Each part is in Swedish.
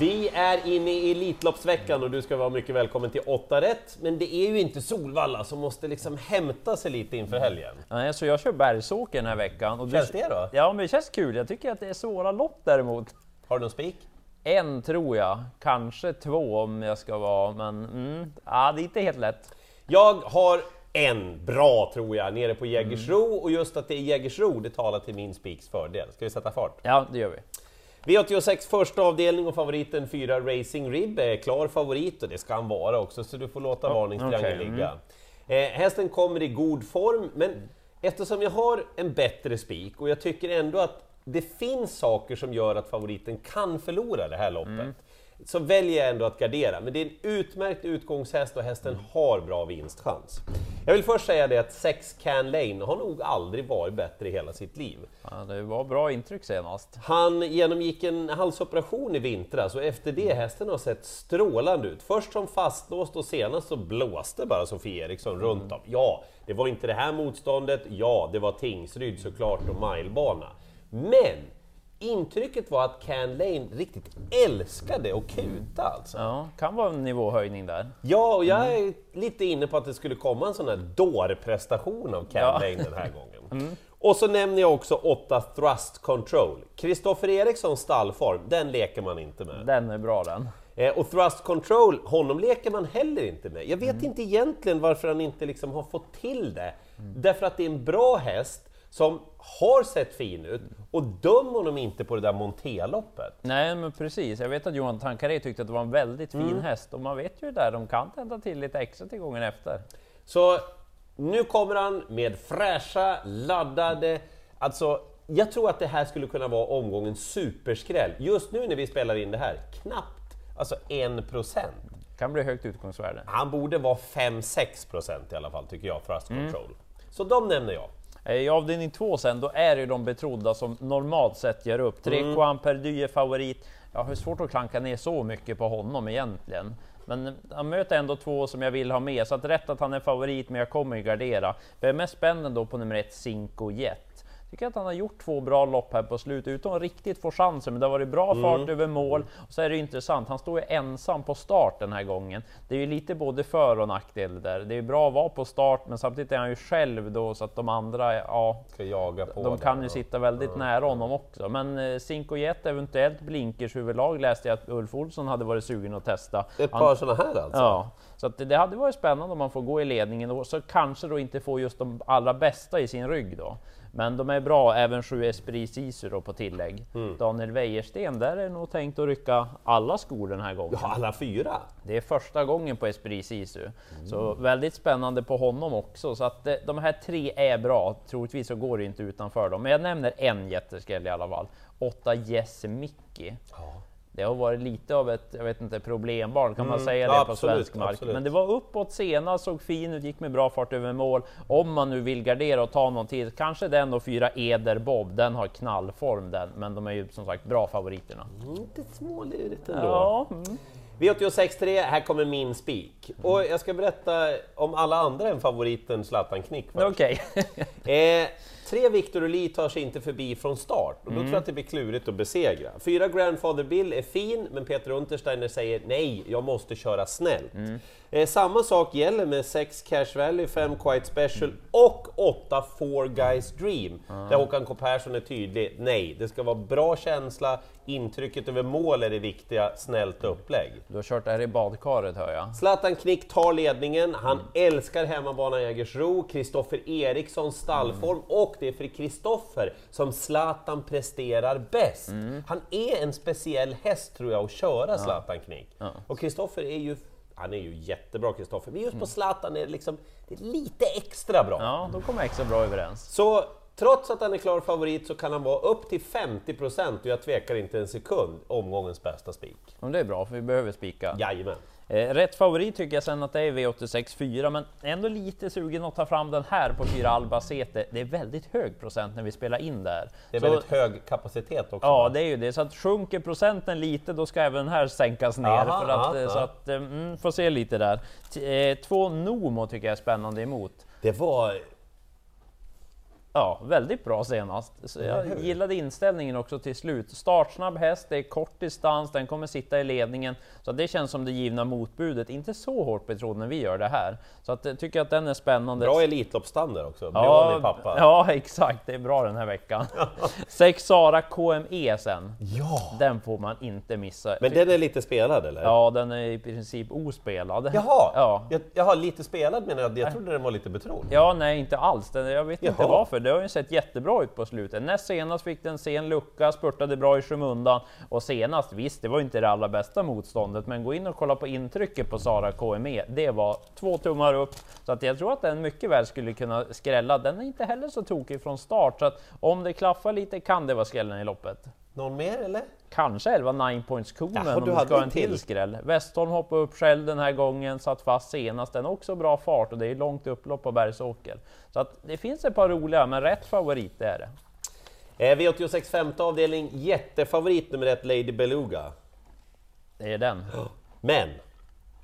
Vi är inne i Elitloppsveckan och du ska vara mycket välkommen till 8 rätt. Men det är ju inte Solvalla som måste liksom hämta sig lite inför helgen. Nej, så jag kör Bergsåker den här veckan. Och Känns det då? Ja, men det känns kul. Jag tycker att det är svåra lopp däremot. Har du någon spik? En tror jag, kanske två om jag ska vara, men mm, ja, det är inte helt lätt. Jag har en bra tror jag, nere på Jägersro och just att det är Jägersro, det talar till min spiks fördel. Ska vi sätta fart? Ja, det gör vi. V86 första avdelning och favoriten 4 Racing Rib är klar favorit och det ska han vara också, så du får låta varningstriangeln okej, ligga. Eh, hästen kommer i god form, men eftersom jag har en bättre spik och jag tycker ändå att det finns saker som gör att favoriten kan förlora det här loppet, så väljer jag ändå att gardera. Men det är en utmärkt utgångshäst och hästen har bra vinstchans. Jag vill först säga det att 6 Can Lane har nog aldrig varit bättre i hela sitt liv. Ja, det var bra intryck senast. Han genomgick en halsoperation i vintras och efter det hästen har sett strålande ut. Först som fastlåst och senast så blåste bara Sofie Eriksson runt om. Ja, det var inte det här motståndet. Ja, det var Tingsryd såklart och milebana. Men intrycket var att Can Lane riktigt älskade att kuta alltså. Ja, kan vara en nivåhöjning där. Ja, och jag är lite inne på att det skulle komma en sån här dårprestation av Can Ja. Lane den här gången. Och så nämner jag också 8 Thrust Control. Kristoffer Erikssons stallform, den leker man inte med. Den är bra den. Eh, och Thrust Control, honom leker man heller inte med. Jag vet inte egentligen varför han inte liksom har fått till det. Därför att det är en bra häst som har sett fin ut och döm honom inte på det där Monté-loppet. Nej, men precis. Jag vet att Johan Tankaré tyckte att det var en väldigt fin Mm. häst och man vet ju där, de kan tända till lite extra till gången efter. Så nu kommer han med fräscha, laddade, alltså jag tror att det här skulle kunna vara omgångens superskräll. Just nu när vi spelar in det här, knappt, alltså 1%. Kan bli högt utgångsvärde. Han borde vara 5-6% i alla fall tycker jag, Thrust Control. Så de nämner jag. Eh, I avdelning två sen, då är det ju de betrodda som normalt sett gör upp. Tre Mm. Juan Perdy är favorit. Jag har svårt att klanka ner så mycket på honom egentligen. Men han möter ändå två som jag vill ha med, så att rätt att han är favorit, men jag kommer ju gardera. Jag är mest spänd då på nummer ett, Cinco Jet. Tycker att han har gjort två bra lopp här på slutet utan att riktigt få chansen, men det har varit bra Mm. fart över mål. Och så är det intressant, han står ju ensam på start den här gången. Det är ju lite både för och nackdel där. Det är bra att vara på start, men samtidigt är han ju själv då, så att de andra, ja, Ska jaga på de kan ju och- sitta väldigt nära honom också. Men eh, Cinco Jet, eventuellt blinkers huvudlag läste jag att Ulf Olsson hade varit sugen att testa. Ett Han- par sådana här alltså? Ja, så det, det hade varit spännande om man får gå i ledningen och så kanske då inte få just de allra bästa i sin rygg då. Men de är bra, även 7 Esprit Sisu då på tillägg. Mm. Daniel Wäjersten, där är nog tänkt att rycka alla skor den här gången. Ja, alla fyra? Det är första gången på Esprit Sisu. Så Mm. väldigt spännande på honom också. Så att eh, de här tre är bra. Troligtvis så går det inte utanför dem. Men jag nämner en jätteskräll i alla fall. 8 Yes Mickey. Det har varit lite av ett, jag vet inte, problembarn, kan man säga Mm. Det på absolut, svensk mark? absolut. Men det var uppåt senast, såg fin ut, gick med bra fart över mål. Om man nu vill gardera och ta någon till, kanske den och fyra Eder Bob, den har knallform den, men de är ju som sagt bra favoriterna. Lite smålurigt ändå. Ja, mm. V86.3, här kommer min spik. Och jag ska berätta om alla andra än favoriten Zlatan Knick okej. Eh, tre Victor Uli tar sig inte förbi från start och då tror jag att det blir klurigt att besegra. Fyra Grandfather Bill är fin, men Peter Untersteiner säger nej, jag måste köra snällt. Eh, samma sak gäller med 6 Cash Valley, 5 Quite Special och 8 Four Guys Dream. Där Håkan K Persson är tydlig, nej, det ska vara bra känsla, intrycket över mål är det viktiga, snällt upplägg. Du har kört det här i badkaret hör jag. Zlatan Knick tar ledningen, han älskar hemmabanan Jägersro, Kristoffer Erikssons stallform och det är för Kristoffer som Zlatan presterar bäst. Han är en speciell häst tror jag att köra Zlatan Knick. Och Kristoffer är ju, han är ju jättebra Kristoffer, men just på Zlatan är det liksom, det är lite extra bra. Ja, då kommer extra bra överens. Så trots att han är klar favorit så kan han vara upp till 50% och jag tvekar inte en sekund omgångens bästa spik. Men det är bra, för vi behöver spika. Jajamän. Eh, rätt favorit tycker jag sen att det är V86 4, men ändå lite sugen att ta fram den här på 4 Albacete. Det är väldigt hög procent när vi spelar in där. Det är Så- väldigt hög kapacitet också. Ja, det är ju det. Så att sjunker procenten lite, då ska även den här sänkas ner. Aha, för att, aha, eh, så att, eh, mm, får se lite där. T- två Nomo tycker jag är spännande emot. Det var... Ja, väldigt bra senast. Så jag gillade inställningen också till slut. Startsnabb häst, det är kort distans, den kommer sitta i ledningen. Så det känns som det givna motbudet. Inte så hårt betrodd när vi gör det här. Så att, jag tycker att den är spännande. Bra Elitloppsstandard också, Ja, pappa. ja, exakt. Det är bra den här veckan. Sex Sara KME sen. Ja. Den får man inte missa. Men den är lite spelad eller? Ja, den är i princip ospelad. Jaha, Ja. jag, har lite spelad menar jag, jag trodde den var lite betrodd. Ja, nej inte alls. Den, jag vet inte Jaha varför. Det har ju sett jättebra ut på slutet. Näst senast fick den sen lucka, spurtade bra i skymundan. Och senast, visst, det var inte det allra bästa motståndet, men gå in och kolla på intrycket på Sara KME. Det var två tummar upp, så att jag tror att den mycket väl skulle kunna skrälla. Den är inte heller så tokig från start, så att om det klaffar lite kan det vara skrällen i loppet. Någon mer eller? Kanske 11 9 points konen Jaha, om du ska ha en till. skräll. Westholm hoppade upp själv den här gången, satt fast senast. Den har också bra fart och det är långt upplopp på Bergsåker. Så att det finns ett par roliga, men rätt favorit det är det. Eh, V86 femte avdelning, jättefavorit nummer ett, Lady Beluga. Det är den. Men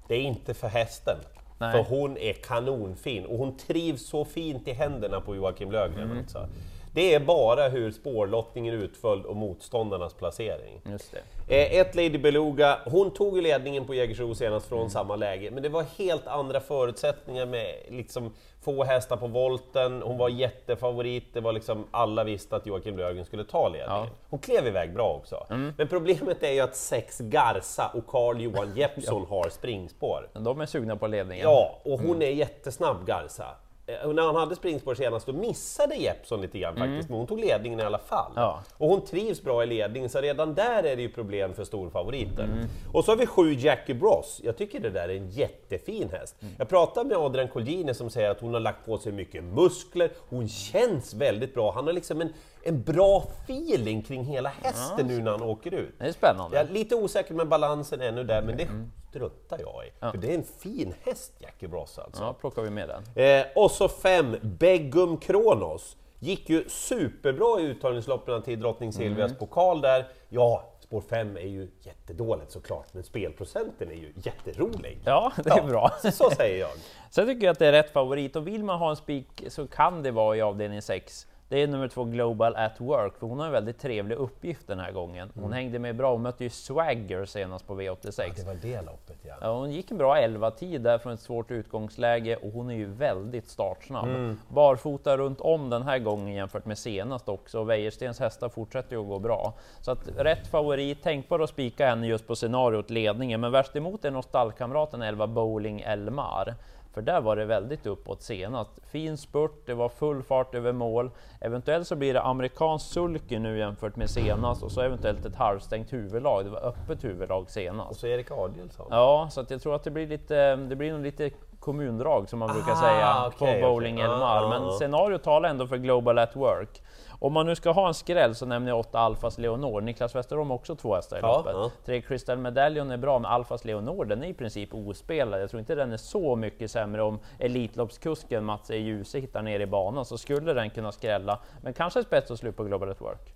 det är inte för hästen. Nej. För hon är kanonfin och hon trivs så fint i händerna på Joakim Löfgren. Mm. Alltså. Det är bara hur spårlottningen är utföljd och motståndarnas placering. Just det. Eh, ett Lady Beluga, hon tog ju ledningen på Jägersro senast Mm. från samma läge, men det var helt andra förutsättningar med liksom få hästar på volten, hon var jättefavorit, det var liksom alla visste att Joakim Löfgren skulle ta ledningen. Ja. Mm. Hon klev iväg bra också. Men problemet är ju att sex Garza och Carl Johan Jeppsson har springspår. De är sugna på ledningen. Ja, och hon Mm. är jättesnabb Garza. Eh, När han hade springspår senast, då missade Jeppsson lite grann faktiskt, men hon tog ledningen i alla fall. Mm. Ja. Och hon trivs bra i ledningen, så redan där är det ju problem för storfavoriten. Mm. Och så har vi sju Jackie Bross. Jag tycker det där är en jättefin häst. Mm. Jag pratade med Adrian Colgjini som säger att hon har lagt på sig mycket muskler, hon känns väldigt bra. Han har liksom en, en bra feeling kring hela hästen nu när han åker ut. Det är spännande. Jag är lite osäker med balansen ännu där, men det struntar jag i. För det är en fin häst, Jackie Bross alltså. Ja, plockar vi med den. Eh, och så fem, Begum Kronos. Gick ju superbra i uttagningsloppen till Drottning Silvias Mm. pokal där. Ja, spår 5 är ju jättedåligt såklart, men spelprocenten är ju jätterolig. Ja, det är bra. Så säger jag. Sen tycker jag att det är rätt favorit och vill man ha en spik så kan det vara i avdelning 6. Det är nummer två Global at Work, för hon har en väldigt trevlig uppgift den här gången. Hon hängde med bra, hon mötte ju Swagger senast på V86. Det var det loppet ja. Ja, hon gick en bra 11-tid där från ett svårt utgångsläge och hon är ju väldigt startsnabb. Mm. Barfota runt om den här gången jämfört med senast också och Wäjerstens hästar fortsätter ju att gå bra. Så att rätt favorit, tänkbar att spika henne just på scenariot ledningen, men värst emot är nog stallkamraten 11 Bowling Elmar. För där var det väldigt uppåt senast. Fin spurt, det var full fart över mål. Eventuellt så blir det amerikansk sulky nu jämfört med senast och så eventuellt ett halvstängt huvudlag. Det var öppet huvudlag senast. Och så Erik Adielsson. Ja, så att jag tror att det blir lite, det blir nog lite kommundrag som man brukar Ah, säga okej, på Bowling okej. Elmar. Ah, Men ah. scenariot talar ändå för Global at Work. Om man nu ska ha en skräll så nämner jag 8 Alfas Leonor. Niklas Westerholm också två hästar i Ja, loppet. ja. Tre Crystal Medallion är bra, men Alfas Leonor den är i princip ospelad. Jag tror inte den är så mycket sämre om Elitloppskusken Mats E. Djuse hittar ner i banan så skulle den kunna skrälla. Men kanske spets och slut på Global at Work.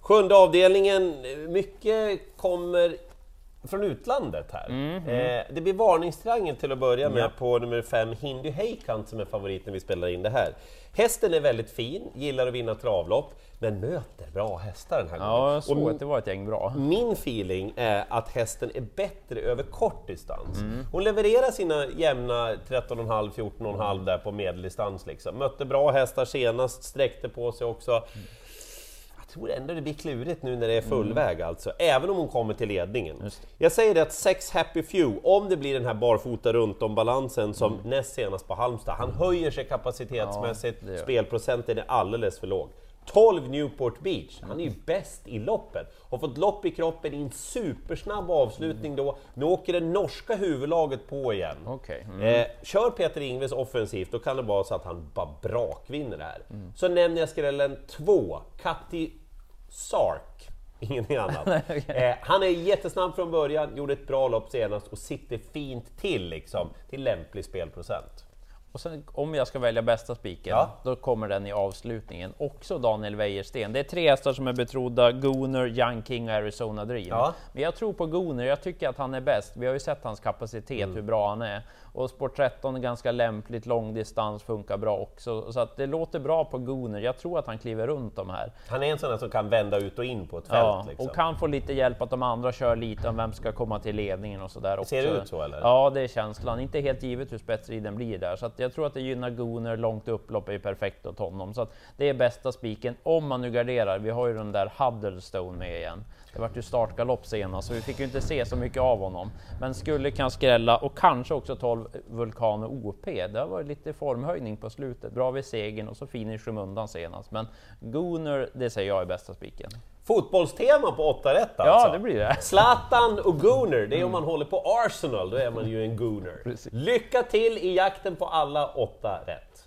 Sjunde avdelningen, mycket kommer från utlandet här. Eh, det blir varningstriangel till att börja med Ja. på nummer fem Hindu Heikant som är favorit när vi spelar in det här. Hästen är väldigt fin, gillar att vinna travlopp, men möter bra hästar den här Ja, gången. jag såg Och att det var ett gäng bra. min feeling är att hästen är bättre över kort distans. Mm. Hon levererar sina jämna 13,5, 14,5 där på medeldistans. Liksom. Mötte bra hästar senast, sträckte på sig också. Tror ändå det blir klurigt nu när det är full väg alltså, även om hon kommer till ledningen. Mm. Jag säger det att sex Happy Few, om det blir den här barfota runt om balansen som Mm. näst senast på Halmstad, han höjer sig kapacitetsmässigt, Ja, spelprocenten är alldeles för låg. 12 Newport Beach, han är ju bäst i loppet. Har fått lopp i kroppen i en supersnabb avslutning då. Nu åker det norska huvudlaget på igen. Okej. Mm. Eh, kör Peter Ingves offensivt, då kan det vara så att han bara brakvinner det här. Mm. Så nämner jag skrällen 2, Katti Sark. Ingenting annat. eh, han är jättesnabb från början, gjorde ett bra lopp senast och sitter fint till liksom, till lämplig spelprocent. Och sen om jag ska välja bästa spiken, Ja. då kommer den i avslutningen. Också Daniel Wäjersten. Det är tre hästar som är betrodda, Gooner, Young King och Arizona Dream. Ja. Men jag tror på Gooner, jag tycker att han är bäst. Vi har ju sett hans kapacitet, hur bra han är. Och Sport 13 är ganska lämpligt, långdistans funkar bra också. Så att det låter bra på Gooner. Jag tror att han kliver runt de här. Han är en sån där som kan vända ut och in på ett fält. Ja, liksom. och kan få lite hjälp att de andra kör lite om vem ska komma till ledningen och sådär. Ser det ut så, eller? Ja, det är känslan. Inte helt givet hur spetsriden blir där, så att jag tror att det gynnar Gooner. Långt upplopp är ju perfekt åt honom, så att det är bästa spiken om man nu garderar. Vi har ju den där Huddlestone med igen. Det vart ju startgalopp senast, så vi fick ju inte se så mycket av honom. Men skulle kan skrälla och kanske också 12 Vulkan och OP. Det har varit lite formhöjning på slutet. Bra vid segern och så fin i skymundan senast. Men Gooner, det säger jag är bästa spiken. Fotbollstema på 8 rätt Ja, alltså. det blir det. Zlatan och Gooner, det är om man håller på Arsenal, då är man ju en Gooner. Lycka till i jakten på alla åtta rätt!